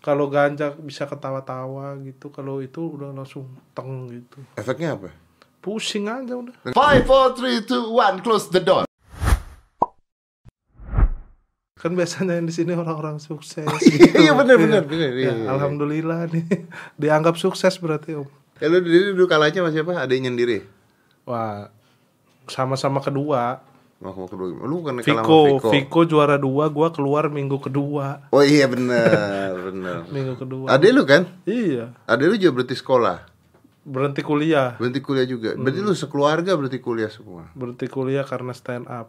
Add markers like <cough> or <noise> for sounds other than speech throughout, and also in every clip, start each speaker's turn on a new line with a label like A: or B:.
A: kalau ganja bisa ketawa-tawa gitu kalau itu udah langsung teng gitu
B: Efeknya apa?
A: pusing aja udah
C: Five, four, three, two, one. Close the door.
A: kan biasanya yang di sini orang-orang sukses
B: Iya benar benar benar.
A: Ya,
B: Iya, iya.
A: alhamdulillah nih dianggap sukses berarti om
B: Ya lu dulu, kalahnya sama siapa? Adanya sendiri.
A: wah sama-sama kedua
B: Mau kedua. Lu kan
A: Viko,
B: Viko.
A: Viko juara dua, gua keluar minggu kedua.
B: Oh iya benar benar. <laughs>
A: Minggu kedua.
B: Adek lu kan?
A: Iya,
B: Adek lu juga berarti sekolah.
A: berhenti kuliah.
B: Berhenti kuliah juga. Berarti lu sekeluarga berarti kuliah semua.
A: Berhenti kuliah karena stand up.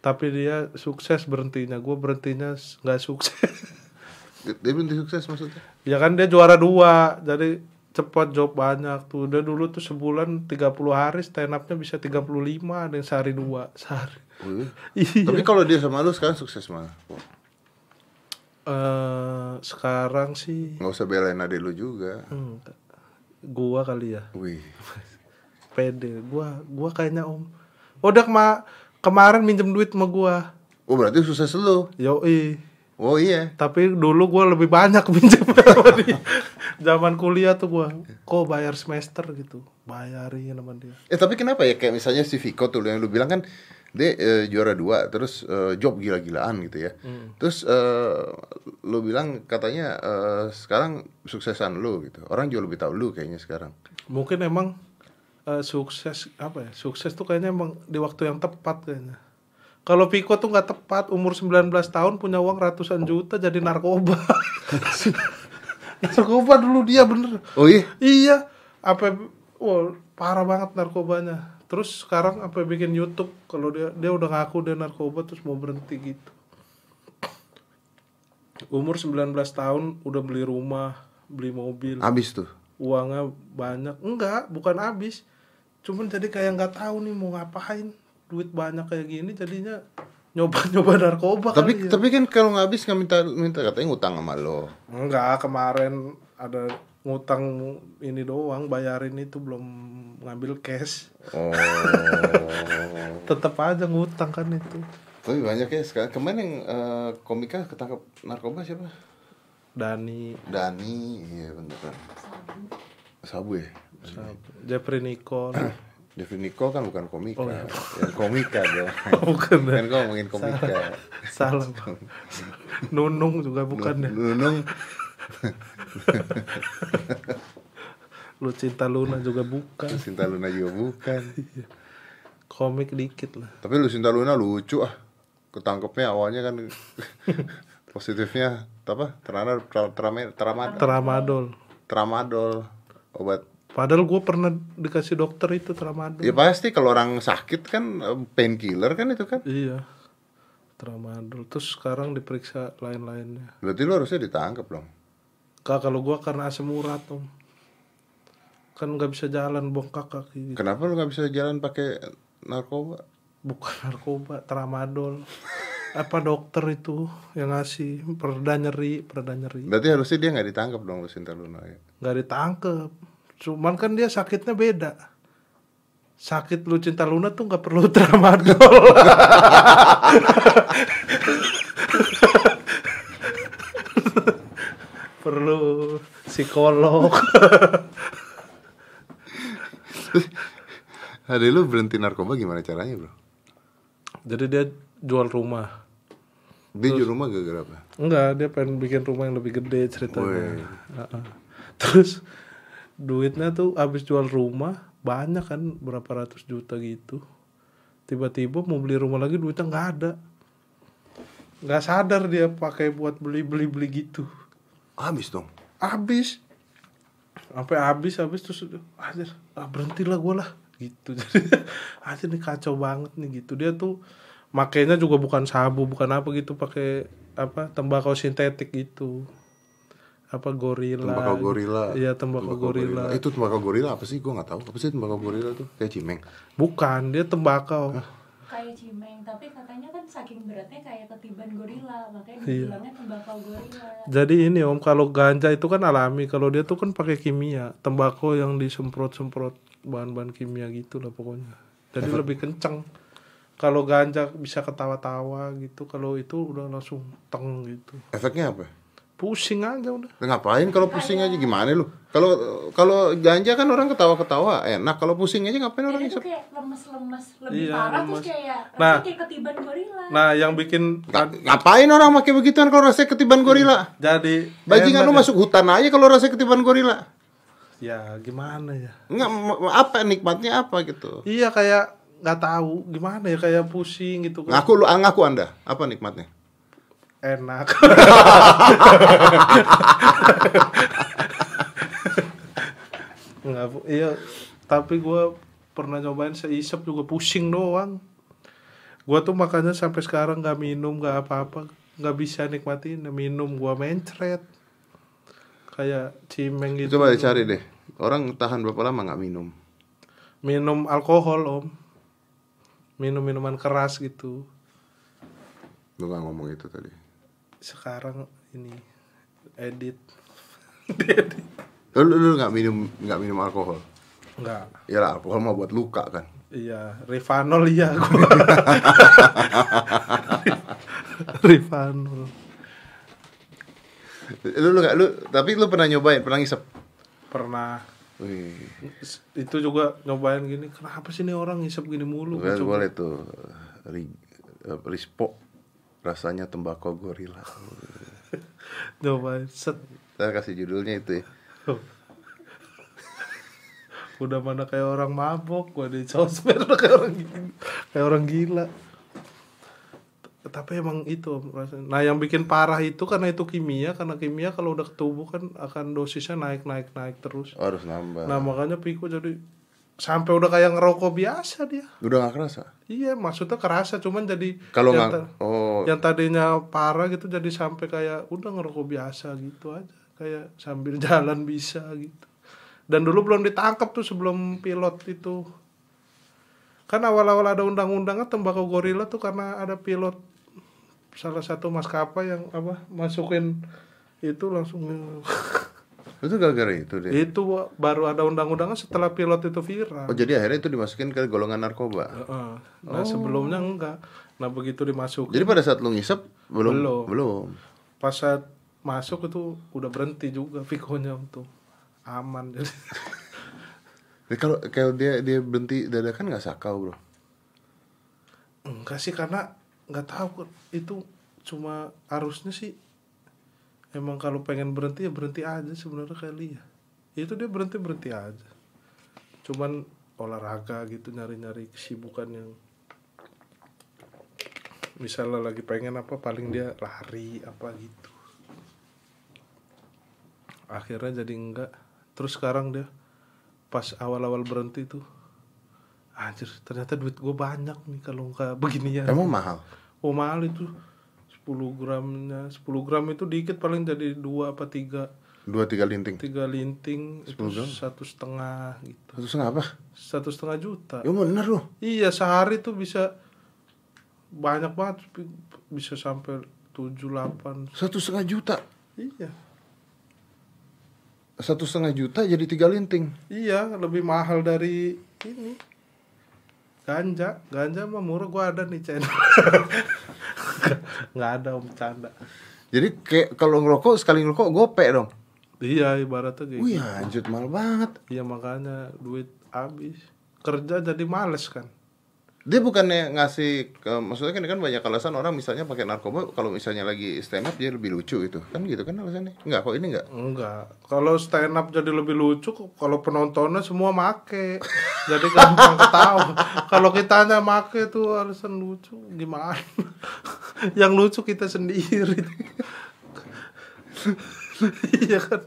A: Tapi dia sukses berhentinya, gua berhentinya nggak sukses. <laughs>
B: Dia berhenti sukses maksudnya?
A: ya kan dia juara dua, jadi cepat job banyak tuh. Dia dulu tuh sebulan 30 hari stand upnya bisa 35, ada yang sehari dua, <laughs> sehari.
B: Oh, iya. Tapi kalau dia sama lu sekarang sukses mana?
A: Eh, sekarang sih
B: Nggak usah belain adek lu juga.
A: hmm, gua kali ya.
B: Wih. <laughs>
A: pede gua gua kayaknya om udah kema kemarin minjem duit sama gua
B: Oh berarti sukses lu.
A: yoi
B: Oh iya.
A: tapi dulu gua lebih banyak <laughs> minjem zaman kuliah tuh gua kok bayar semester gitu bayarin sama dia
B: Eh tapi kenapa ya kayak misalnya si Viko tuh yang lu bilang kan dia eh, juara dua terus eh, job gila-gilaan gitu ya. Terus eh, lu bilang katanya eh, sekarang suksesan lu gitu. Orang juga lebih tahu lu kayaknya sekarang.
A: mungkin emang eh, sukses apa ya sukses tuh kayaknya emang di waktu yang tepat kayaknya kalau Piko tuh nggak tepat umur 19 tahun punya uang ratusan juta jadi narkoba <laughs> narkoba dulu dia bener
B: Oh iya.
A: Iya, apa wah, parah banget narkobanya. Terus sekarang apa bikin YouTube kalau dia dia udah ngaku dia narkoba terus mau berhenti gitu. Umur 19 tahun udah beli rumah, beli mobil,
B: Habis tuh.
A: uangnya banyak. Enggak, bukan habis. Cuman jadi kayak nggak tahu nih mau ngapain. Duit banyak kayak gini jadinya nyoba-nyoba <laughs> narkoba
B: Tapi
A: kali ya.
B: tapi kan kalau nggak habis nggak minta minta katanya ngutang sama lo.
A: Enggak, kemarin ada ngutang ini doang, bayarin itu belum ngambil cash.
B: Oh. <laughs>
A: Tetap aja ngutang kan itu.
B: tapi banyak ya sekarang. Kemarin yang eh, komika ketangkep narkoba siapa?
A: Dani,
B: Dani, iya bener kan. Sabu ya.
A: Jeffrey Nicole. <clears throat>
B: Jeffrey Nicole kan bukan komika,
A: Oh, iya.
B: yang komika dong. <laughs>
A: bukan
B: kan kau ngomongin komika.
A: Salah. Bang. Nunung juga bukan ya.
B: Nunung, <laughs>
A: Lu cinta Luna juga bukan.
B: Sinta Luna juga bukan.
A: Komik dikit lah.
B: Tapi lu Sinta Luna lucu ah. Ketangkepnya awalnya kan <laughs> positifnya apa? Terana tramadol, Tramadol.
A: tramadol
B: obat.
A: Padahal gue pernah dikasih dokter itu tramadol.
B: Ya pasti kalau orang sakit kan eh, painkiller kan itu kan.
A: Iya. Tramadol. Terus sekarang diperiksa lain-lainnya.
B: Berarti lu harusnya ditangkap dong.
A: Kak kalau gua karena asam urat om kan nggak bisa jalan bongkak kaki
B: Kenapa lu nggak bisa jalan pakai narkoba?
A: bukan <laughs> narkoba tramadol apa dokter itu yang ngasih pereda nyeri pereda nyeri
B: Berarti harusnya dia nggak ditangkap dong lu Sinta Luna ya.
A: nggak ditangkep cuman kan dia sakitnya beda sakit lu cinta Luna tuh nggak perlu <laughs> tramadol perlu psikolog <laughs>
B: Ada lu berhenti narkoba gimana caranya bro?
A: jadi dia jual rumah
B: Dia jual rumah gara-gara apa?
A: Enggak, dia pengen bikin rumah yang lebih gede ceritanya. Heeh. Terus duitnya tuh habis jual rumah banyak kan berapa ratus juta gitu. Tiba-tiba mau beli rumah lagi duitnya nggak ada. Nggak sadar dia pakai buat beli-beli beli gitu.
B: Habis dong.
A: Habis. Sampai habis habis terus aja ah, berhentilah gue lah gitu. Jadi aja nih kacau banget nih gitu. Dia tuh makainya juga bukan sabu, bukan apa gitu, pakai apa tembakau sintetik gitu. Apa gorila.
B: Tembakau gorila.
A: Iya, tembakau gorila.
B: Itu tembakau gorila apa sih? Gue nggak tahu. Apa sih tembakau gorila tuh? Kayak cimeng.
A: Bukan, dia tembakau.
D: kayak cimeng tapi katanya kan saking beratnya kayak ketiban gorila makanya
A: Iya.
D: dibilangnya tembakau gorila
A: Jadi ini om kalau ganja itu kan alami, kalau dia tuh kan pakai kimia, tembakau yang disemprot-semprot bahan-bahan kimia gitu lah pokoknya. Jadi lebih kenceng. Kalau ganja bisa ketawa-tawa gitu, kalau itu udah langsung teng gitu.
B: Efeknya apa?
A: Pusing aja udah
B: Ngapain kalau pusing aja gimana lu? Kalau kalau ganja kan orang ketawa-ketawa enak. Kalau pusing aja ngapain orang isep?
D: kayak lemes-lemes lebih
A: Iya,
D: parah
A: lemes.
D: terus kayak
A: Nah.
D: kayak ketiban gorila.
A: nah yang bikin
B: Nga- Ngapain orang pakai begituan kalau rasanya ketiban gorila?
A: jadi
B: Bajingan lu
A: ya.
B: masuk hutan aja kalau rasanya ketiban gorila.
A: ya gimana ya
B: Enggak apa nikmatnya apa gitu.
A: iya kayak nggak tahu gimana ya kayak pusing gitu kan
B: Ngaku lu ah, ngaku Anda, apa nikmatnya?
A: Enak. Nggak iya. Tapi gua pernah nyobain seisep juga pusing doang. Gua tuh makanya sampai sekarang nggak minum nggak apa-apa. Nggak bisa nikmatin minum gua mencret. Kayak cimeng gitu.
B: Coba dicari deh. Orang tahan berapa lama nggak minum?
A: minum alkohol om. Minum minuman keras gitu.
B: Lu nggak ngomong itu tadi.
A: Sekarang ini edit
B: Lu, lu, lu nggak minum nggak minum alkohol?
A: enggak
B: Ya lah, alkohol mah buat luka kan.
A: iya Rivanol iya gua. <laughs> Rivanol
B: Lu lu nggak lu tapi lu pernah nyobain, pernah ngisep?
A: pernah
B: Wih,
A: itu juga nyobain gini kenapa sih ini orang ngisep gini mulu
B: boleh, tuh. Eh, rispo rasanya tembakau gorila. <laughs>
A: nyobain set
B: Saya kasih judulnya itu ya. <laughs>
A: udah mana kayak orang mabok gua di sosmed kayak orang gila kayak orang gila tapi emang itu rasanya. nah yang bikin parah itu karena itu kimia karena kimia kalau udah ke tubuh kan akan dosisnya naik naik naik terus
B: Oh, harus nambah.
A: nah makanya Piko jadi sampai udah kayak ngerokok biasa dia.
B: Udah nggak kerasa?
A: iya maksudnya kerasa cuman jadi
B: Kalau nggak, oh,
A: yang tadinya parah gitu jadi sampai kayak udah ngerokok biasa gitu aja. Kayak sambil <laughs> jalan bisa gitu. Dan dulu belum ditangkap tuh sebelum pilot itu. Kan awal-awal ada undang-undangnya tembakau gorila tuh karena ada pilot salah satu maskapai yang apa masukin itu langsung <laughs>
B: itu gara-gara itu deh.
A: itu baru ada undang-undangnya setelah pilot itu viral
B: Oh, jadi akhirnya itu dimasukin ke golongan narkoba.
A: Heeh. nah sebelumnya enggak nah begitu dimasukin
B: Jadi pada saat lu ngisep belum
A: Belum.
B: belum.
A: pas saat masuk itu udah berhenti juga Vikonya untuk aman jadi
B: Jadi <laughs> kalau kalau dia dia berhenti dadakan nggak sakau bro.
A: enggak sih karena nggak tahu itu cuma arusnya sih emang kalau pengen berhenti ya berhenti aja sebenarnya kali ya itu dia berhenti berhenti aja. Cuman olahraga gitu nyari-nyari kesibukan yang misalnya lagi pengen apa paling dia lari apa gitu. Akhirnya jadi enggak. Terus sekarang dia pas awal-awal berhenti tuh anjir ternyata duit gue banyak nih kalau nggak beginian.
B: Emang mahal.
A: oh mahal itu 10 gramnya 10 gram itu dikit paling jadi dua apa tiga
B: Dua tiga linting.
A: tiga linting itu
B: 10 gram?
A: satu setengah gitu
B: Satu setengah apa?
A: satu setengah juta
B: Ya bener loh.
A: iya sehari tuh bisa banyak banget bi- bisa sampai tujuh delapan
B: Satu setengah juta.
A: iya
B: Satu setengah juta jadi tiga linting.
A: iya lebih mahal dari ini ganja ganja mah murah gua ada nih channel <laughs> nggak ada om canda
B: Jadi kayak kalau ngerokok sekali ngerokok gope dong.
A: iya ibaratnya kayak
B: Wih anjut mahal banget.
A: Iya makanya duit habis. Kerja jadi males kan
B: Dia bukannya ngasih ke, maksudnya kan kan banyak alasan orang misalnya pakai narkoba kalau misalnya lagi stand up dia lebih lucu gitu. Kan gitu kan alasannya? Enggak kok ini enggak?
A: Enggak. Kalau stand up jadi lebih lucu kalau penontonnya semua make. <laughs> Jadi gampang ketawa. Kalau kitanya make tuh alasan lucu gimana? <laughs> Yang lucu kita sendiri. <laughs> Iya kan?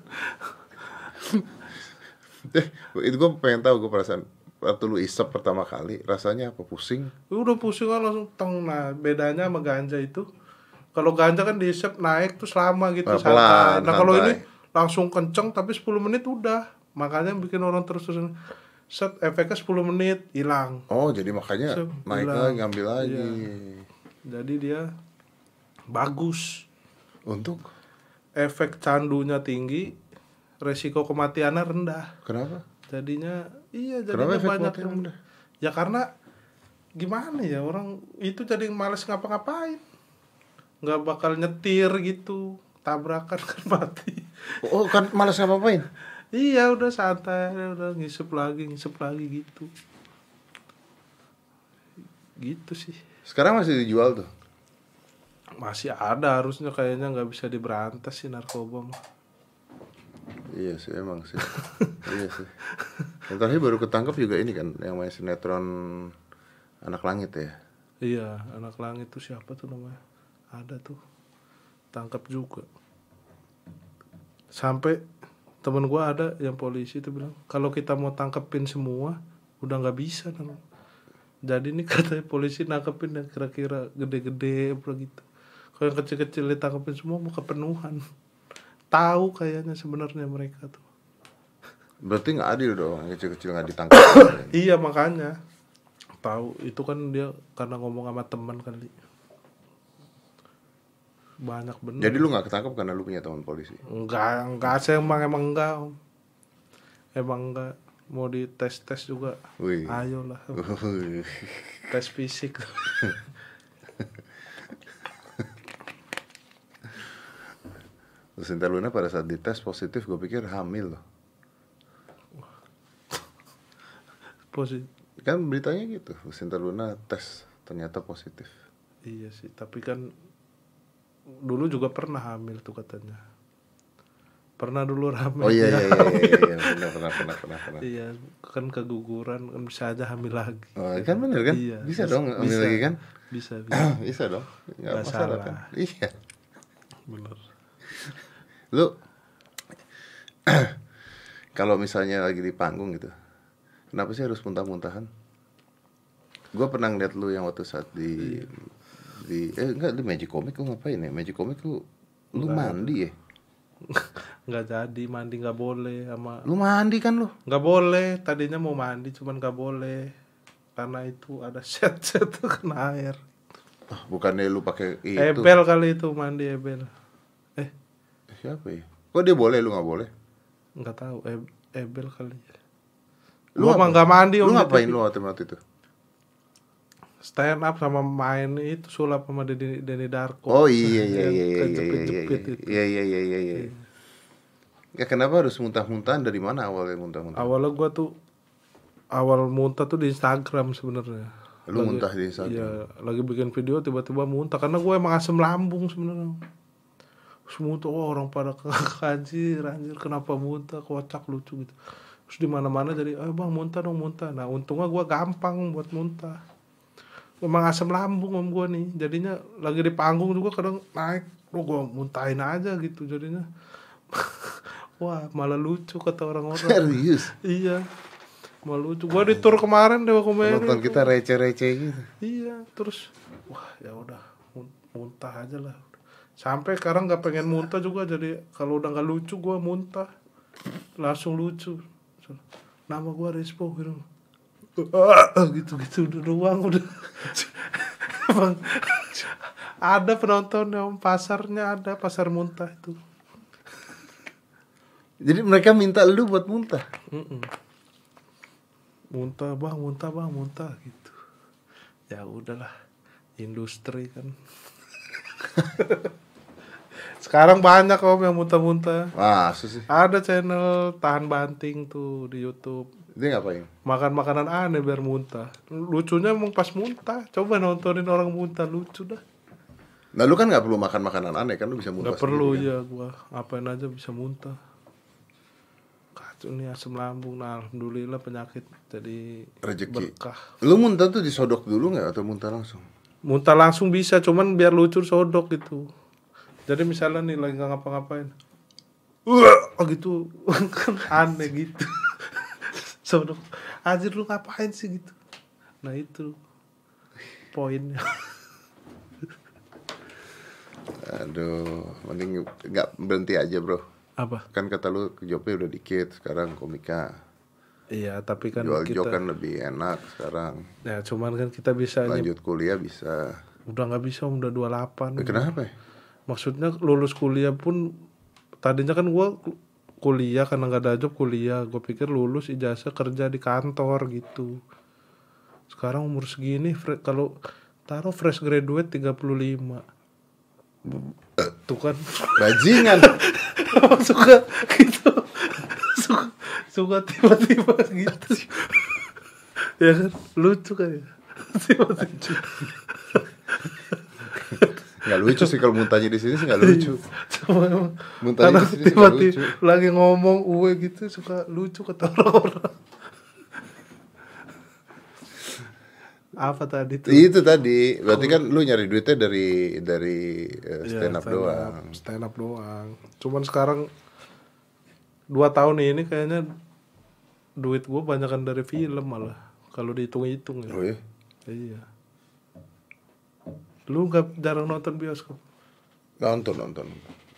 B: Eh itu gue pengen tahu gue perasaan waktu lu isep pertama kali rasanya apa? Pusing?
A: Udah pusing kan langsung teng. Nah bedanya sama ganja itu. Kalau ganja kan diisep naik tuh lama gitu
B: Ah,
A: santai.
B: pelan,
A: nah kalau ini langsung kenceng tapi 10 menit udah. Makanya bikin orang terus terusan set efeknya 10 menit hilang.
B: Oh jadi makanya
A: Sep,
B: naik lagi ngambil lagi.
A: Iya. jadi dia bagus.
B: Untuk?
A: Efek candunya tinggi resiko kematiannya rendah.
B: Kenapa
A: jadinya iya
B: Kenapa
A: jadinya
B: efek
A: banyak yang ya karena gimana ya orang itu jadi males ngapa-ngapain nggak bakal nyetir gitu tabrakan kan <laughs> mati
B: Oh kan malas ngapain?
A: iya udah santai udah ngisep lagi ngisep lagi gitu gitu sih
B: Sekarang masih dijual tuh.
A: masih ada harusnya kayaknya nggak bisa diberantas sih narkoba mah.
B: Iya sih emang sih. iya sih. Yang terakhir baru ketangkep juga ini kan yang main sinetron Anak Langit ya.
A: iya anak langit tuh siapa tuh namanya ada tuh tangkap juga sampai temen gua ada yang polisi tuh bilang kalau kita mau tangkepin semua udah nggak bisa Nang. jadi ini <laughs> katanya polisi nangkepin yang kira-kira gede-gede apa gitu kalau yang kecil-kecil ditangkepin semua mau kepenuhan tahu kayaknya sebenarnya mereka tuh.
B: Berarti nggak adil dong yang kecil-kecil nggak ditangkap. <clears throat>
A: iya makanya. Tahu itu kan dia karena ngomong sama teman kali. Banyak bener.
B: Jadi lu nggak ketangkep karena lu punya teman polisi.
A: enggak enggak saya emang emang enggak om. Emang enggak mau dites tes juga.
B: Wih.
A: ayolah <laughs> tes fisik <laughs>
B: Terus Sinta Luna pada saat dites positif gue pikir hamil loh.
A: positif
B: Kan beritanya gitu. Sinta Luna tes ternyata positif.
A: iya sih tapi kan dulu juga pernah hamil tuh katanya pernah dulu hamil
B: Oh iya
A: ya.
B: iya iya iya, iya. <laughs> Pernah, pernah pernah pernah pernah.
A: iya kan keguguran kan bisa aja hamil lagi
B: Oh, kan bener kan?
A: Iya,
B: bisa,
A: bisa-
B: dong hamil
A: bisa.
B: lagi kan?
A: bisa <clears throat> bisa
B: bisa dong. Nggak masalah
A: salah.
B: kan? Iya.
A: bener
B: Lu <clears throat> kalau misalnya lagi di panggung gitu, kenapa sih harus muntah-muntahan? Gue pernah ngeliat lu yang waktu saat di di eh enggak di Magic Comic lu ngapain ya? Magic Comic lu lu mandi ya? <laughs>
A: nggak jadi mandi nggak boleh sama
B: Lu mandi kan lu?
A: nggak boleh tadinya mau mandi cuman nggak boleh karena itu ada <laughs> set set tuh kena air
B: Ah, bukannya lu pakai itu?
A: ebel kali itu mandi ebel
B: Siapa ya? Kok dia boleh lu nggak boleh?
A: nggak tahu Eb- ebel kali ya
B: Lu apa?
A: nggak mandi
B: Lu ngapain lu waktu waktu itu?
A: stand up sama main itu sulap sama Denny, Denny Darko
B: Oh iya iya iya iya iya iya
A: itu.
B: iya iya iya iya iya. Ya kenapa harus muntah-muntahan dari mana awalnya muntah-muntah?
A: awalnya gua tuh awal muntah tuh di Instagram sebenarnya
B: Lu muntah di Instagram?
A: Iya, lagi bikin video tiba-tiba muntah karena gue emang asam lambung sebenarnya. Terus muntah, oh, orang pada anjir, anjir kenapa muntah, kocak lucu gitu. Terus di mana-mana jadi, eh bang muntah dong muntah. Nah untungnya gue gampang buat muntah. Emang asam lambung om gue nih, jadinya lagi di panggung juga kadang naik, oh gue muntahin aja gitu jadinya. <laughs> Wah malah lucu kata orang-orang.
B: Serius?
A: iya, malah lucu. Gue di tour kemarin Dewa Komedi.
B: Penonton kita receh-receh gitu.
A: Iya, terus wah ya udah mun- muntah aja lah. Sampai sekarang nggak pengen muntah juga jadi kalau udah nggak lucu gua muntah langsung lucu. Nama gua Respo gitu. Ah, gitu-gitu udah doang udah. Emang ada penonton yang pasarnya ada pasar muntah itu.
B: Jadi mereka minta lu buat muntah.
A: Mm-mm. Muntah bang, muntah bang, muntah gitu. Ya udahlah, industri kan. <laughs> Sekarang banyak om yang muntah-muntah.
B: Masa sih?
A: Ada channel tahan banting tuh di YouTube.
B: Dia ngapain?
A: Makan makanan aneh biar muntah. Lucunya emang pas muntah. Coba nontonin orang muntah lucu dah.
B: Nah lu kan nggak perlu makan makanan aneh kan lu bisa muntah
A: Gak perlu
B: sendiri, kan?
A: ya gua apain aja bisa muntah. Kacau nih asam lambung. Nah, alhamdulillah penyakit jadi
B: Rezeki.
A: berkah.
B: Lu muntah tuh disodok dulu nggak atau muntah langsung?
A: Muntah langsung bisa cuman biar lucu sodok gitu. Jadi misalnya nih lagi nggak ngapa-ngapain. Wah, oh gitu. Kan <laughs> aneh gitu. <laughs> Sodok. Anjir lu ngapain sih gitu? Nah itu poinnya. <laughs>
B: Aduh, mending nggak berhenti aja bro.
A: apa?
B: Kan kata lu jobnya udah dikit, sekarang komika.
A: Iya tapi kan
B: Jual
A: kita
B: kan lebih enak sekarang.
A: ya cuman kan kita bisa
B: Lanjut kuliah bisa.
A: udah nggak bisa udah 28
B: Eh, kenapa ya?
A: maksudnya lulus kuliah pun tadinya kan gua ku- kuliah karena nggak ada job kuliah gue pikir lulus ijazah kerja di kantor gitu sekarang umur segini kalau taruh fresh graduate 35 tuh kan
B: Bajingan. <laughs>
A: suka gitu suka tiba-tiba <laughs> gitu. Ya kan? Lucu kan ya? Tiba-tiba
B: Nggak lucu sih kalau muntahnya di sini sih nggak lucu.
A: Cuma emang.
B: Muntahnya di sini
A: tiba-tiba
B: lucu.
A: lagi ngomong uwe gitu suka lucu kata orang-orang. Apa tadi tuh?
B: Itu tadi, berarti kan lu nyari duitnya dari dari eh,
A: Iya,
B: stand up. doang.
A: stand up doang. Cuman sekarang dua tahun ini kayaknya duit gue banyakan dari film malah kalau dihitung-hitung ya
B: Oh iya.
A: iya lu nggak jarang nonton bioskop
B: Nonton nonton.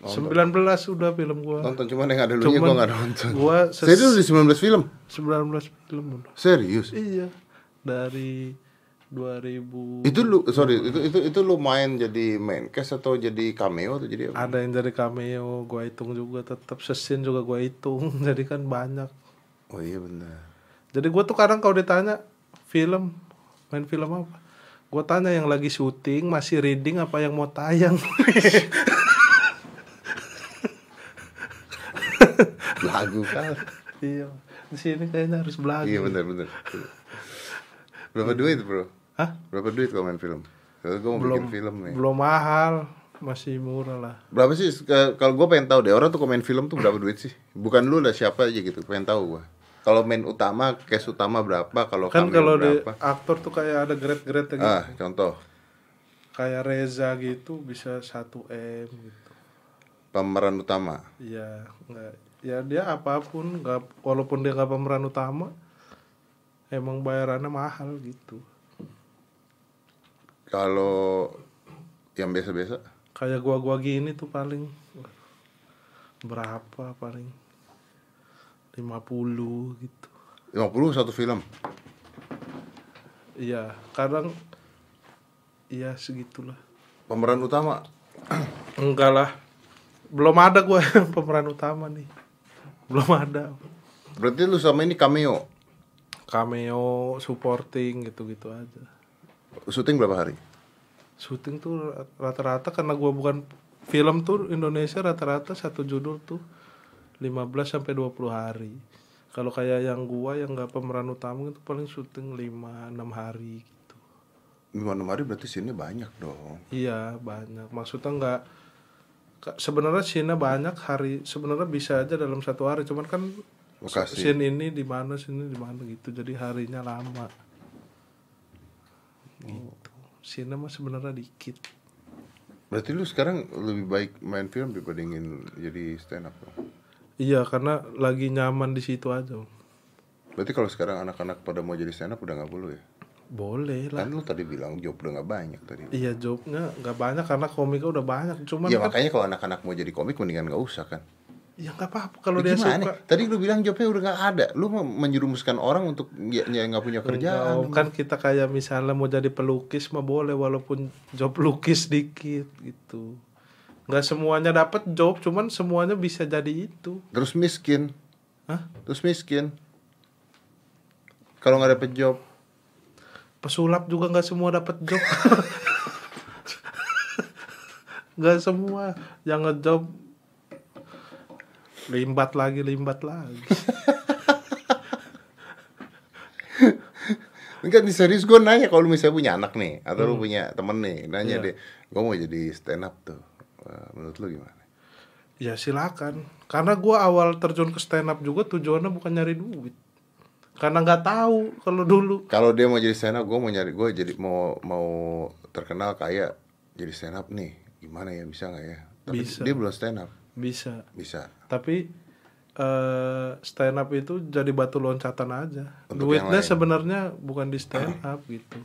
A: sembilan belas udah film gua
B: Nonton cuman yang ada lu nya gua nggak nonton.
A: gua ses-
B: Serius di 19 film?
A: sembilan belas film udah
B: Serius?
A: iya dari 2000
B: Itu lu sorry, itu itu itu lu main jadi main cast atau jadi cameo atau jadi apa?
A: ada yang dari cameo gua hitung juga tetap sesin juga gua hitung <laughs> jadi kan banyak
B: Oh iya benar.
A: Jadi gue tuh kadang kalau ditanya film, main film apa? Gue tanya yang lagi syuting, masih reading apa yang mau tayang? <laughs>
B: Lagu kan.
A: iya, di sini kayaknya harus belagu.
B: Iya benar benar. Berapa duit, Bro?
A: Hah?
B: Berapa duit kalau main film? Kalau gua mau
A: Belum,
B: bikin film nih.
A: belum mahal, masih murah lah.
B: Berapa sih kalau gue pengen tahu deh orang tuh main film tuh berapa duit sih? Bukan lu lah siapa aja gitu, pengen tahu gua. Kalau main utama, case utama berapa? Kalau
A: Kan kalau di aktor tuh kayak ada grade-grade gitu.
B: Ah, contoh
A: Kayak Reza gitu bisa 1 M gitu.
B: pemeran utama.
A: Iya, enggak. Ya dia apa pun, nggak walaupun dia nggak pemeran utama, emang bayarannya mahal gitu.
B: Kalau yang biasa-biasa?
A: Kayak gua-gua gini tuh paling. Berapa paling? 50 gitu.
B: 50 satu film.
A: iya kadang iya segitulah.
B: Pemeran utama?
A: Enggak lah. Belum ada gua <laughs> yang pemeran utama nih. Belum ada.
B: Berarti lu sama ini cameo.
A: cameo supporting gitu-gitu aja
B: Syuting berapa hari?
A: syuting tuh rata-rata karena gua bukan film tuh Indonesia rata-rata satu judul tuh 15 sampai 20 hari. Kalau kayak yang gua yang nggak pemeran utama itu paling syuting 5 6 hari gitu.
B: 5 6 hari berarti sini banyak dong.
A: Iya, banyak. Maksudnya nggak sebenarnya scene banyak hari sebenarnya bisa aja dalam satu hari cuman kan
B: Lokasi.
A: scene ini di mana scene di mana gitu jadi harinya lama gitu scene mah sebenarnya dikit
B: Berarti lu sekarang lebih baik main film dibandingin jadi stand up dong.
A: Iya, karena lagi nyaman di situ aja.
B: Berarti kalau sekarang anak-anak pada mau jadi stand up udah nggak perlu ya?
A: Boleh lah.
B: Kan lu tadi bilang job udah nggak banyak tadi.
A: Iya, jobnya nggak banyak karena komiknya udah banyak. Cuman
B: Ya
A: kan,
B: makanya kalau anak-anak mau jadi komik mendingan nggak usah kan.
A: Ya nggak apa-apa kalau
B: Ya
A: dia suka.
B: Tadi lu bilang jobnya udah nggak ada. Lu menjerumuskan orang untuk ya ya nggak punya
A: Enggak,
B: kerjaan.
A: Om. kan kita kayak misalnya mau jadi pelukis mah boleh walaupun job lukis dikit gitu. Nggak semuanya dapat job, cuman semuanya bisa jadi itu.
B: Terus miskin.
A: Hah?
B: Terus miskin. Kalau nggak dapet job,
A: Pesulap juga nggak semua dapat job. <laughs> Nggak semua yang ngejob limbat lagi limbat lagi.
B: Enggak nih serius gue nanya kalau misalnya punya anak nih atau lu punya temen nih nanya
A: Iya.
B: deh, gue mau jadi stand up tuh. Wah, menurut lu gimana?
A: Ya silakan. Karena gua awal terjun ke stand up juga tujuannya bukan nyari duit. Karena nggak tahu kalau dulu.
B: Kalau dia mau jadi stand up, gue mau nyari gue jadi mau mau terkenal kayak jadi stand up nih. Gimana ya bisa nggak ya? Tapi
A: Bisa.
B: dia belum stand up.
A: Bisa.
B: Bisa.
A: Tapi eh stand up itu jadi batu loncatan aja.
B: Untuk
A: Duitnya sebenarnya bukan di stand up gitu.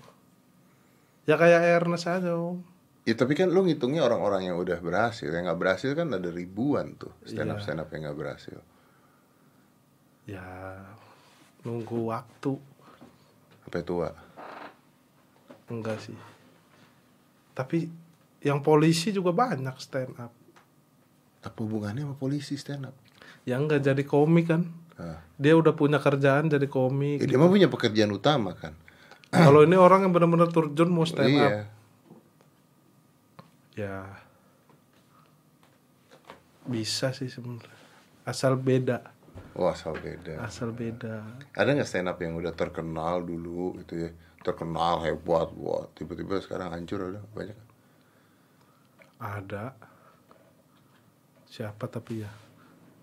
A: Ya kayak Ernest aja, Om.
B: Ya tapi kan lu ngitungnya orang-orang yang udah berhasil, yang nggak berhasil kan ada ribuan tuh stand up
A: Iya.
B: stand up yang nggak berhasil.
A: Ya nunggu waktu.
B: Sampai tua.
A: Enggak sih. Tapi yang polisi juga banyak stand up.
B: Apa hubungannya sama polisi stand up?
A: Yang nggak jadi komik kan.
B: Ah.
A: Dia udah punya kerjaan jadi komik.
B: Ya, dia mah punya pekerjaan utama kan. <clears throat>
A: Kalau ini orang yang benar-benar terjun mau stand up,
B: iya.
A: ya bisa sih sebenarnya asal beda
B: Oh asal beda.
A: asal beda
B: Ada nggak stand up yang udah terkenal dulu gitu ya? Terkenal hebat, wah tiba-tiba sekarang hancur ada banyak.
A: ada siapa tapi ya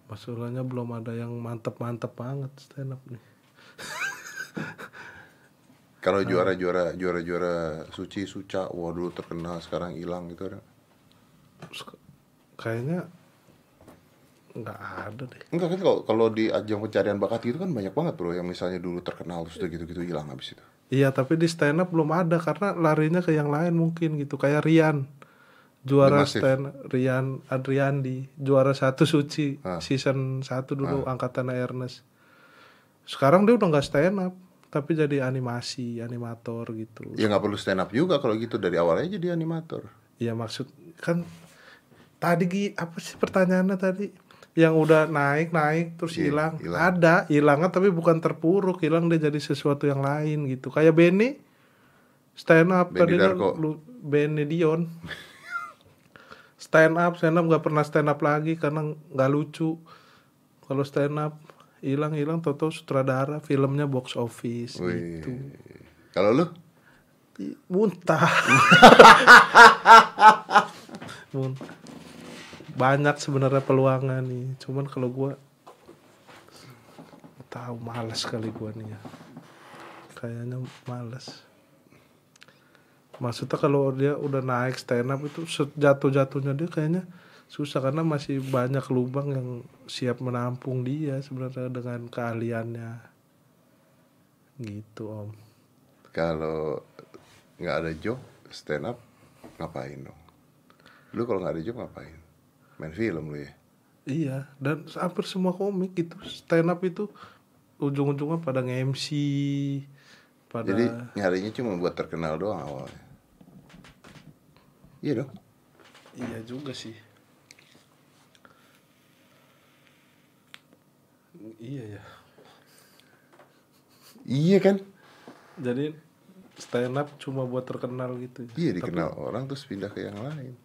A: masalahnya belum ada yang mantep-mantep banget stand up nih <laughs>
B: Kalau juara-juara juara-juara suci suca, wah dulu terkenal sekarang hilang gitu ada.
A: Kayaknya nggak ada deh
B: Enggak kan kalau kalau di ajang pencarian bakat gitu kan banyak banget bro yang misalnya dulu terkenal terus udah gitu-gitu hilang habis itu.
A: Iya tapi di stand up belum ada karena larinya ke yang lain mungkin gitu kayak Rian juara
B: The Massive.
A: stand Rian Adriandi juara satu suci
B: Ah.
A: season satu dulu angkatan Ernest sekarang dia udah nggak stand up tapi jadi animasi animator gitu
B: Ya nggak perlu stand up juga kalau gitu dari awalnya jadi animator.
A: ya maksud kan tadi apa sih pertanyaannya tadi yang udah naik naik terus
B: Iya,
A: hilang
B: hilang.
A: ada hilangnya tapi bukan terpuruk hilang dia jadi sesuatu yang lain gitu kayak Benny stand up
B: Benny Darko.
A: lu Benny Dion <laughs> stand up stand up nggak pernah stand up lagi karena nggak lucu. Kalau stand up hilang hilang toto sutradara filmnya box office
B: Wih.
A: gitu.
B: Kalau lu?
A: Muntah. Muntah banyak sebenarnya peluangan nih. Cuman kalau gua tahu malas kali gua nih ya. Kayaknya malas maksudnya kalau dia udah naik stand up itu jatuh jatuhnya dia kayaknya susah karena masih banyak lubang yang siap menampung dia sebenarnya dengan keahliannya gitu om
B: Kalau nggak ada job stand up ngapain dong? Lu kalau nggak ada job ngapain? Main film lu ya?
A: Iya, dan hampir semua komik gitu stand up itu ujung-ujungnya pada nge-MC, pada
B: Jadi nyarinya cuma buat terkenal doang awalnya. Iya dong.
A: iya juga sih. Iya ya.
B: Iya kan?
A: Jadi stand up cuma buat terkenal gitu. ya.
B: Iya
A: Tapi-
B: dikenal orang terus pindah ke yang lain.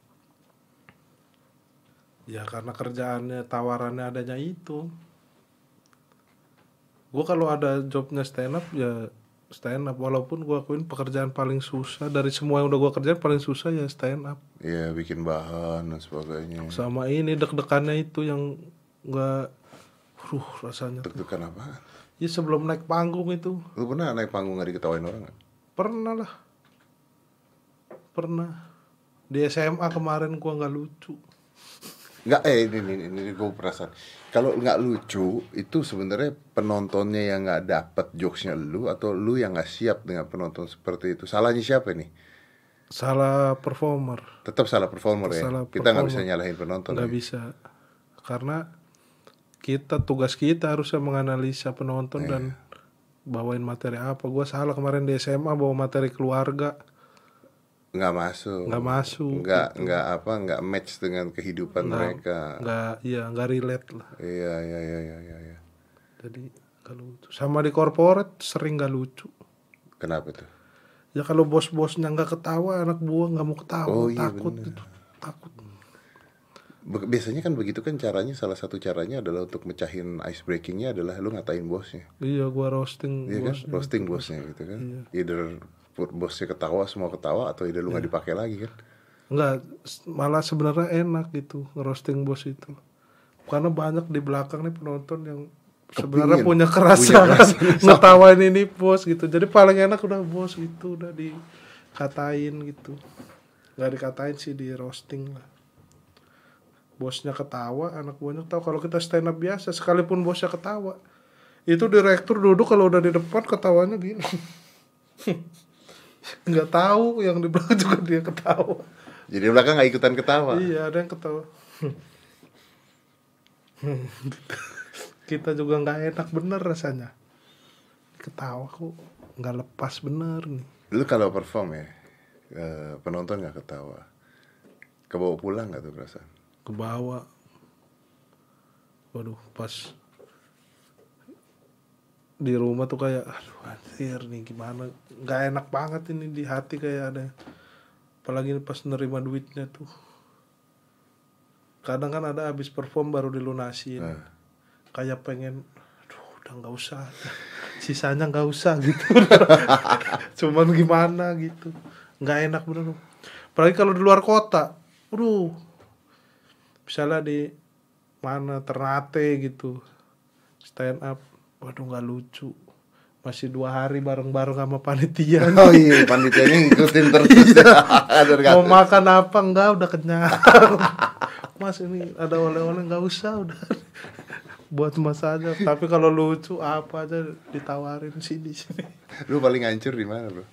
A: Ya karena kerjaannya tawarannya adanya itu. Gue kalau ada jobnya stand up ya stand up walaupun gue akuin pekerjaan paling susah dari semua yang udah gue kerjain paling susah ya stand up
B: Iya bikin bahan dan sebagainya.
A: sama ini deg-degannya itu yang nggak ruh rasanya.
B: Deg-degan apa?
A: ya sebelum naik panggung itu
B: Lu pernah naik panggung gak diketawain orang gak?
A: pernah lah pernah di SMA kemarin gua nggak lucu
B: Nggak, eh ini, ini, ini, gue perasaan Kalau nggak lucu, itu sebenarnya penontonnya yang nggak dapet jokesnya lu Atau lu yang nggak siap dengan penonton seperti itu? Salahnya siapa nih?
A: salah performer.
B: Tetap salah performer ya?
A: Salah
B: Kita nggak bisa nyalahin penonton
A: nggak
B: ya?
A: bisa. Karena kita tugas kita harusnya menganalisa penonton dan bawain materi apa. Gua salah kemarin di SMA bawa materi keluarga
B: Nggak masuk
A: nggak masuk
B: Nggak, nggak apa, nggak match dengan kehidupan
A: Nggak-
B: mereka
A: nggak iya nggak relate lah
B: Iya, iya, iya, iya, iya iya.
A: jadi nggak lucu sama di corporate sering nggak lucu
B: Kenapa tuh?
A: ya kalau bos-bosnya nggak ketawa anak buah nggak mau ketawa
B: Oh, iya,
A: takut
B: bener.
A: itu takut
B: Biasanya kan begitu kan caranya Salah satu caranya adalah untuk mecahin ice breakingnya adalah lu ngatain bosnya
A: iya gua roasting
B: Iya kan,
A: bosnya.
B: roasting bosnya gitu kan.
A: Iya.
B: Either bosnya ketawa semua ketawa atau either lu nggak dipakai lagi kan.
A: Enggak, s- malah sebenarnya enak gitu ngerosting bos itu. Karena banyak di belakang nih penonton yang sebenarnya punya kerasa <laughs> ngetawain ini bos gitu. Jadi paling enak udah bos gitu udah dikatain gitu. Gak dikatain sih di roasting lah. Bosnya ketawa, anak buahnya ketawa. Kalau kita stand up biasa, sekalipun bosnya ketawa, itu direktur duduk kalau udah di depan ketawanya gini. <laughs> nggak tahu yang di belakang juga dia ketawa.
B: Jadi di belakang nggak ikutan ketawa.
A: Iya, ada yang ketawa. Kita juga nggak enak bener rasanya. Ketawa kok nggak lepas bener nih.
B: Lu kalau perform ya, eh, penonton nggak ketawa. Kebawa pulang nggak tuh perasaan?
A: Ke bawah. Waduh, pas di rumah tuh kayak aduh anjir nih gimana? Nggak enak banget ini di hati kayak ada apalagi pas nerima duitnya tuh. Kadang kan ada habis perform baru dilunasin.
B: Nah.
A: kayak pengen aduh udah nggak usah sisanya nggak usah gitu. <laughs> Cuman gimana gitu. Nggak enak bener apalagi kalau di luar kota aduh. Misalnya di mana Ternate gitu stand up waduh nggak lucu. Masih dua hari bareng-bareng sama panitia. <laughs>
B: Oh iya, panitianya ngikutin terus. <laughs>
A: Iya. mau makan apa? Enggak udah kenyang. <laughs> Mas ini ada oleh-oleh nggak usah udah. Buat mas aja. Tapi kalau lucu apa aja ditawarin sini sini?
B: Lu paling hancur di mana, Bro?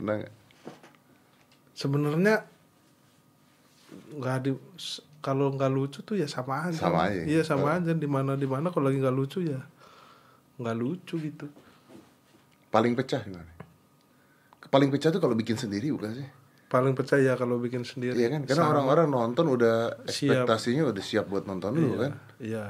B: Pernah nggak?
A: sebenarnya nggak di kalau nggak lucu tuh ya sama aja.
B: Sama aja.
A: iya sama aja. Di mana di mana kalau lagi nggak lucu ya nggak lucu gitu
B: Paling pecah di mana? Paling pecah tuh kalau bikin sendiri bukan sih?
A: paling percaya kalau bikin sendiri
B: Iya kan? Karena orang-orang nonton udah
A: Siap.
B: ekspektasinya udah siap buat nonton lu
A: iya,
B: kan.
A: iya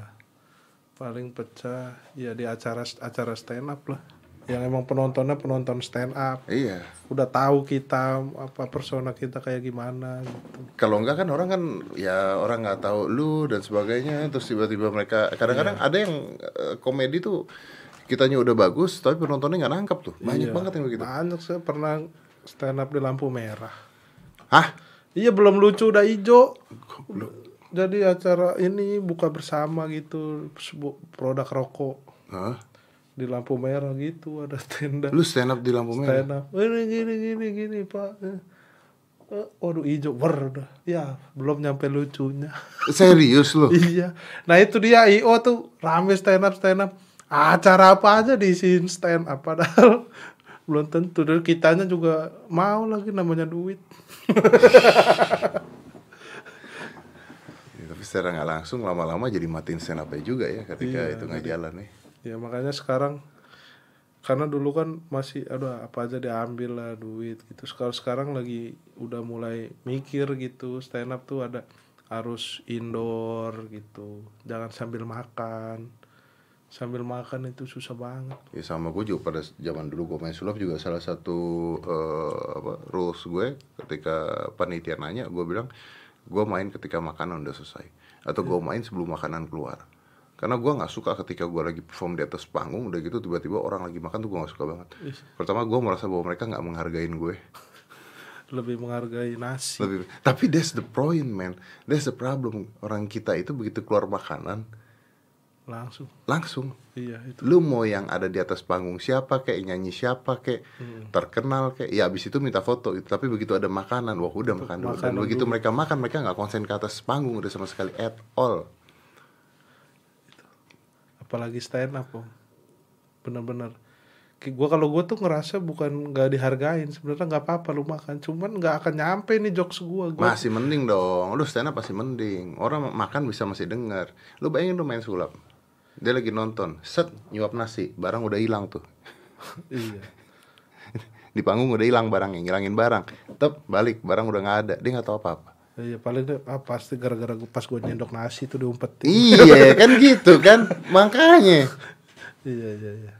A: paling pecah ya di acara acara stand up lah yang emang penontonnya penonton stand up
B: Iya.
A: udah tahu kita apa persona kita kayak gimana gitu
B: Kalau enggak kan orang kan ya orang nggak tahu lu dan sebagainya terus tiba-tiba mereka kadang-kadang ada yang eh, komedi tuh kitanya udah bagus tapi penontonnya nggak nangkap tuh. Banyak
A: Iya.
B: banget yang begitu.
A: banyak saya pernah stand up di lampu merah
B: Hah?
A: iya belum lucu udah ijo jadi acara ini buka bersama gitu produk rokok
B: Hah?
A: Di lampu merah gitu ada tenda.
B: Lu stand up di lampu merah?
A: stand up. Ini gini gini gini pak. Eh, waduh ijo ber udah. Ya belum nyampe lucunya. <laughs>
B: Serius lu?
A: iya. Nah itu dia io tuh. Rame stand up stand up. Acara apa aja diisiin stand up padahal <laughs> belum tentu. Dan kitanya juga mau lagi namanya duit. <laughs>
B: Ya, tapi secara nggak langsung lama-lama jadi matiin stand up juga ya ketika
A: Iya,
B: itu nggak jalan nih.
A: ya makanya sekarang karena dulu kan masih aduh apa aja diambil lah duit gitu. Sekarang sekarang lagi udah mulai mikir gitu stand up tuh ada harus indoor gitu. Jangan sambil makan. Sambil makan itu susah banget.
B: Ya sama gue juga pada zaman dulu gue main sulap juga salah satu eh, apa rules gue ketika panitia nanya gue bilang gue main ketika makanan udah selesai. Atau gue main sebelum makanan keluar karena gue nggak suka ketika gue lagi perform di atas panggung udah gitu tiba-tiba orang lagi makan tuh gue nggak suka banget. Pertama gue merasa bahwa mereka nggak menghargain gue.
A: Lebih menghargai nasi.
B: Lebih tapi that's the point man. That's the problem. Orang kita itu begitu keluar makanan
A: langsung.
B: langsung.
A: Iya itu.
B: Lu mau yang ada di atas panggung siapa kayak nyanyi siapa kayak terkenal kayak ya abis itu minta foto itu tapi begitu ada makanan wah udah makan dulu. Dan
A: makanan
B: begitu
A: dulu.
B: mereka makan mereka nggak konsen ke atas panggung udah sama sekali at all
A: apalagi stand up om. Bener-bener. Gue kalau gue tuh ngerasa bukan nggak dihargain. Sebenarnya nggak apa-apa lu makan. Cuman nggak akan nyampe nih jokes gue gue
B: masih mending dong. Lu stand up pasti mending. Orang makan bisa masih dengar lu bayangin lu main sulap. Dia lagi nonton. Set nyuap nasi. Barang udah hilang tuh. <laughs>
A: Iya.
B: Di panggung udah hilang barangnya ngilangin barang. Tep balik. Barang udah nggak ada. Dia nggak tahu apa apa
A: iya paling ah, pasti gara-gara pas gue nyendok nasi tuh diumpetin.
B: Iya kan gitu kan makanya. <laughs>
A: Iya iya iya.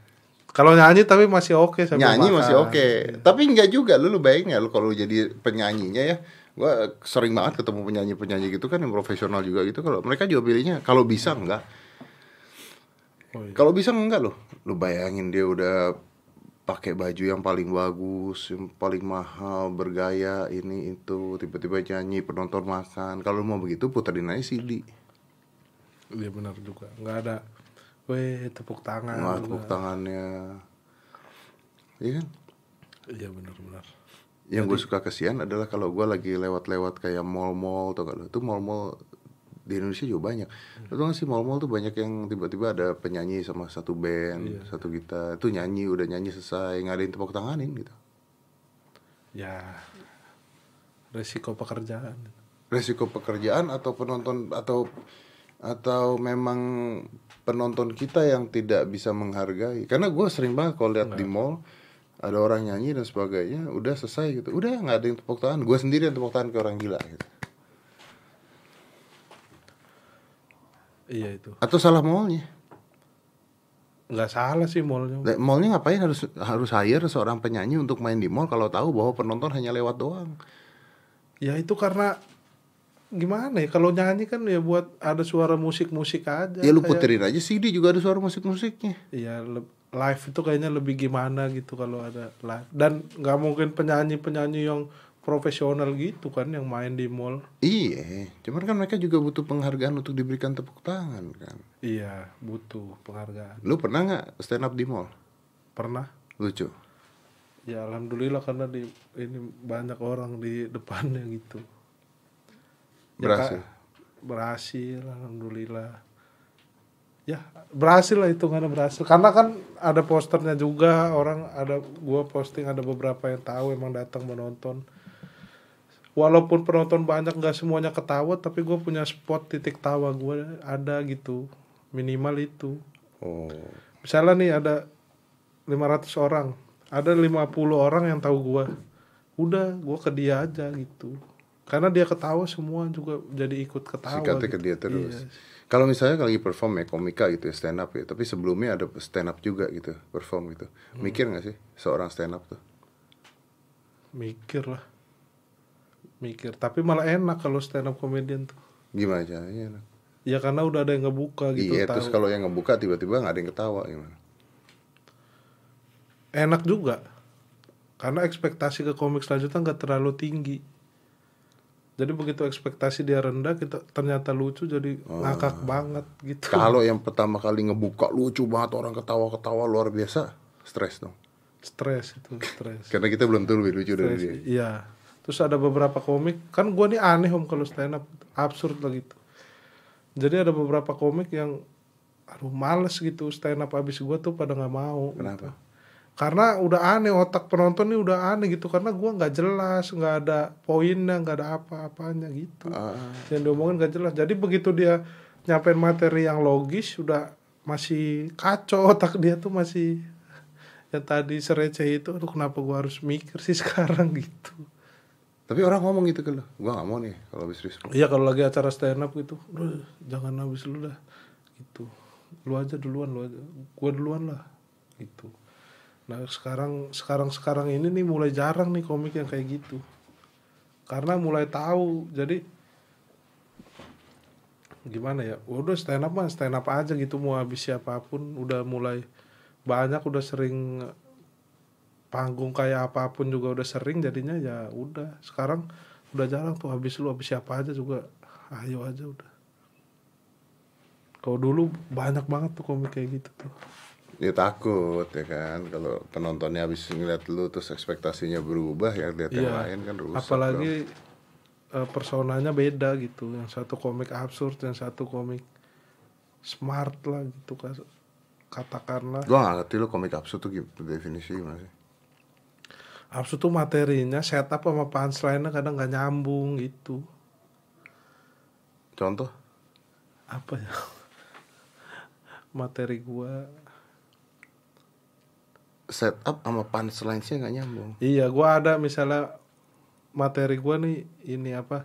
A: Kalau nyanyi tapi masih oke sambil
B: nyanyi
A: makan.
B: masih oke. Tapi enggak juga lu lu bayangin ya lu kalau lu jadi penyanyinya ya? Gua sering banget ketemu penyanyi penyanyi gitu kan yang profesional juga gitu. Kalau mereka juga pilihnya kalau bisa enggak.
A: Oh, iya.
B: kalau bisa enggak loh lu bayangin dia udah pakai baju yang paling bagus yang paling mahal bergaya ini itu. Tiba-tiba nyanyi penonton makan. Kalau mau begitu puterin aja CD
A: iya benar juga. Nggak ada weh tepuk tangan.
B: Nggak tepuk
A: nggak.
B: tangannya. Iya kan?
A: Iya benar-benar
B: yang gue suka kesian adalah kalau gue lagi lewat-lewat kayak mall-mall atau kalau itu mall-mall di Indonesia juga banyak. Lu tau gak sih mall-mall tuh banyak yang tiba-tiba ada penyanyi sama satu band, satu gitar, itu nyanyi udah nyanyi selesai nggak ada yang tepuk tanganin gitu.
A: ya resiko pekerjaan
B: Resiko pekerjaan atau penonton atau atau memang penonton kita yang tidak bisa menghargai. Karena gue sering banget kalau lihat di mall ada orang nyanyi dan sebagainya, udah selesai gitu, udah nggak ada yang tepuk tangan. Gue sendiri yang tepuk tangan ke orang gila gitu.
A: Iya itu
B: Atau salah mallnya.
A: nggak salah sih mallnya
B: Mallnya ngapain harus harus hire seorang penyanyi untuk main di mall kalau tahu bahwa penonton hanya lewat doang.
A: ya itu karena gimana ya kalau nyanyi kan ya buat ada suara musik-musik aja.
B: Ya lu
A: kayak-
B: puterin aja CD juga ada suara musik-musiknya.
A: Iya, live itu kayaknya lebih gimana gitu kalau ada live. Dan nggak mungkin penyanyi-penyanyi yang profesional gitu kan yang main di mall.
B: Iya, cuman kan mereka juga butuh penghargaan untuk diberikan tepuk tangan kan.
A: Iya, butuh penghargaan.
B: Lu pernah nggak stand up di mall?
A: Pernah?
B: Lucu.
A: Ya alhamdulillah karena di ini banyak orang di depannya gitu. Ya,
B: Berhasil.
A: Kak, berhasil, alhamdulillah. Ya berhasil lah hitungannya berhasil. Karena kan ada posternya juga orang ada gua posting ada beberapa yang tahu emang datang menonton. Walaupun penonton banyak nggak semuanya ketawa tapi gue punya spot titik tawa gue ada gitu minimal itu.
B: Oh.
A: Misalnya nih ada 500 orang, ada 50 orang yang tahu gua. Udah, gua ke dia aja gitu. Karena dia ketawa semua juga jadi ikut ketawa.
B: Sikatnya ke
A: gitu.
B: dia terus.
A: Iya.
B: Kalau misalnya lagi perform ya komika gitu ya stand up ya, tapi sebelumnya ada stand up juga gitu, perform gitu.
A: Hmm.
B: Mikir nggak sih seorang stand up tuh?
A: Mikir lah. Mikir, tapi malah enak kalau stand up comedian tuh.
B: Gimana caranya?
A: Ya karena udah ada yang ngebuka gitu.
B: iya,
A: tahu.
B: terus kalau yang ngebuka tiba-tiba nggak ada yang ketawa gimana?
A: Enak juga. Karena ekspektasi ke komik selanjutnya nggak terlalu tinggi. Jadi begitu ekspektasi dia rendah, kita ternyata lucu jadi ngakak banget gitu.
B: Kalau yang pertama kali ngebuka lucu banget orang ketawa-ketawa luar biasa, stres dong.
A: stres itu stres
B: Karena kita belum tahu lebih lucu dari
A: Stres,
B: dia.
A: iya terus ada beberapa komik kan gua nih aneh om kalau stand up. Absurd lah gitu. Jadi ada beberapa komik yang aduh males gitu stand up abis gua tuh pada nggak mau
B: Kenapa?
A: karena udah aneh otak penonton nih udah aneh gitu. Karena gua nggak jelas nggak ada poinnya nggak ada apa-apanya gitu.
B: Ah,
A: yang diomongin nggak jelas. Jadi begitu dia nyampein materi yang logis udah masih kacau <laughs> otak dia tuh masih yang tadi sereceh itu aduh kenapa gua harus mikir sih <laughs> sekarang? gitu
B: tapi orang ngomong gitu ke lu, gua nggak mau nih kalau habis respon.
A: iya kalau lagi acara stand up gitu "Udah, jangan habis lu dah. Gitu. Lu aja duluan lu aja gua duluan lah. Gitu. Nah sekarang sekarang sekarang ini nih mulai jarang nih komik yang kayak gitu. Karena mulai tahu jadi gimana ya udah stand up mah stand up aja gitu mau habis siapa pun udah mulai banyak udah sering panggung kayak apa pun juga udah sering jadinya ya udah. Sekarang udah jarang tuh habis lu habis siapa aja juga ayo aja udah. Kalau dulu banyak banget tuh komik kayak gitu tuh.
B: Ya takut ya kan. Kalau penontonnya habis ngeliat lu terus ekspektasinya berubah ya lihat yang lain kan rusak. dong.
A: apalagi eh, personanya beda gitu. Yang satu komik absurd yang satu komik smart lah gitu kan. Katakanlah.
B: Gua gak ngerti lu komik absurd tuh definisi gimana sih?
A: absurd tuh materinya setup sama punchline-nya kadang nggak nyambung gitu
B: Contoh?
A: apa ya materi gua
B: Setup sama punchline-nya nggak nyambung.
A: Iya, gua ada misalnya materi gua nih ini apa?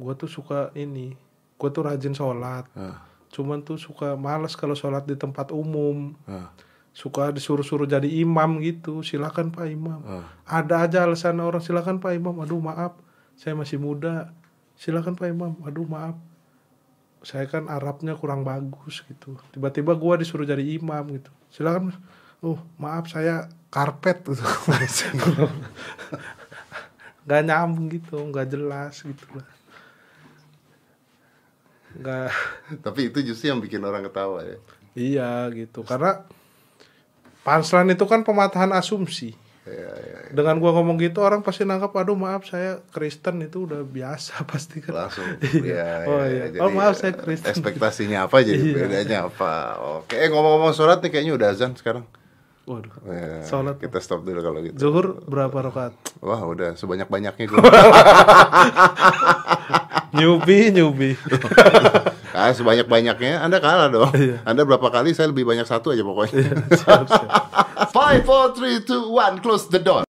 A: Gua tuh suka ini. Gua tuh rajin sholat.
B: Ah,
A: Cuman tuh suka males kalau sholat di tempat umum.
B: ah,
A: Suka disuruh-suruh jadi imam gitu. Silakan Pak Imam.
B: ah.
A: Ada aja alasan orang silakan Pak Imam. Aduh maaf, saya masih muda. Silakan Pak Imam. Aduh maaf. Saya kan Arabnya kurang bagus gitu. Tiba-tiba gua disuruh jadi imam gitu. Silakan. Oh, maaf saya karpet gitu. <laughs> nggak nyambung gitu, nggak jelas gitu lah. Nggak
B: Tapi itu justru yang bikin orang ketawa ya.
A: iya gitu. Karena punchline itu kan pematahan asumsi.
B: Iya, iya.
A: dengan gua ngomong gitu orang pasti nangkap aduh maaf saya Kristen itu udah biasa <laughs> pasti kan
B: Langsung. <laughs>
A: Iya.
B: ya,
A: Oh,
B: ya,
A: iya. Oh, maaf, saya Kristen.
B: Ekspektasinya apa jadi
A: Iya.
B: bedanya apa? Oke, eh, ngomong-ngomong sholat nih kayaknya udah azan sekarang.
A: waduh
B: Ya,
A: Sholat.
B: Kita stop dulu kalau gitu.
A: zuhur berapa rakaat
B: Wah udah sebanyak banyaknya gue. <laughs>
A: nyubi nyubi
B: ah sebanyak banyaknya Anda kalah dong.
A: Iya.
B: Anda berapa kali saya lebih banyak satu aja pokoknya.
A: siap siap <laughs>
C: Five, four, three, two, one. Close the door.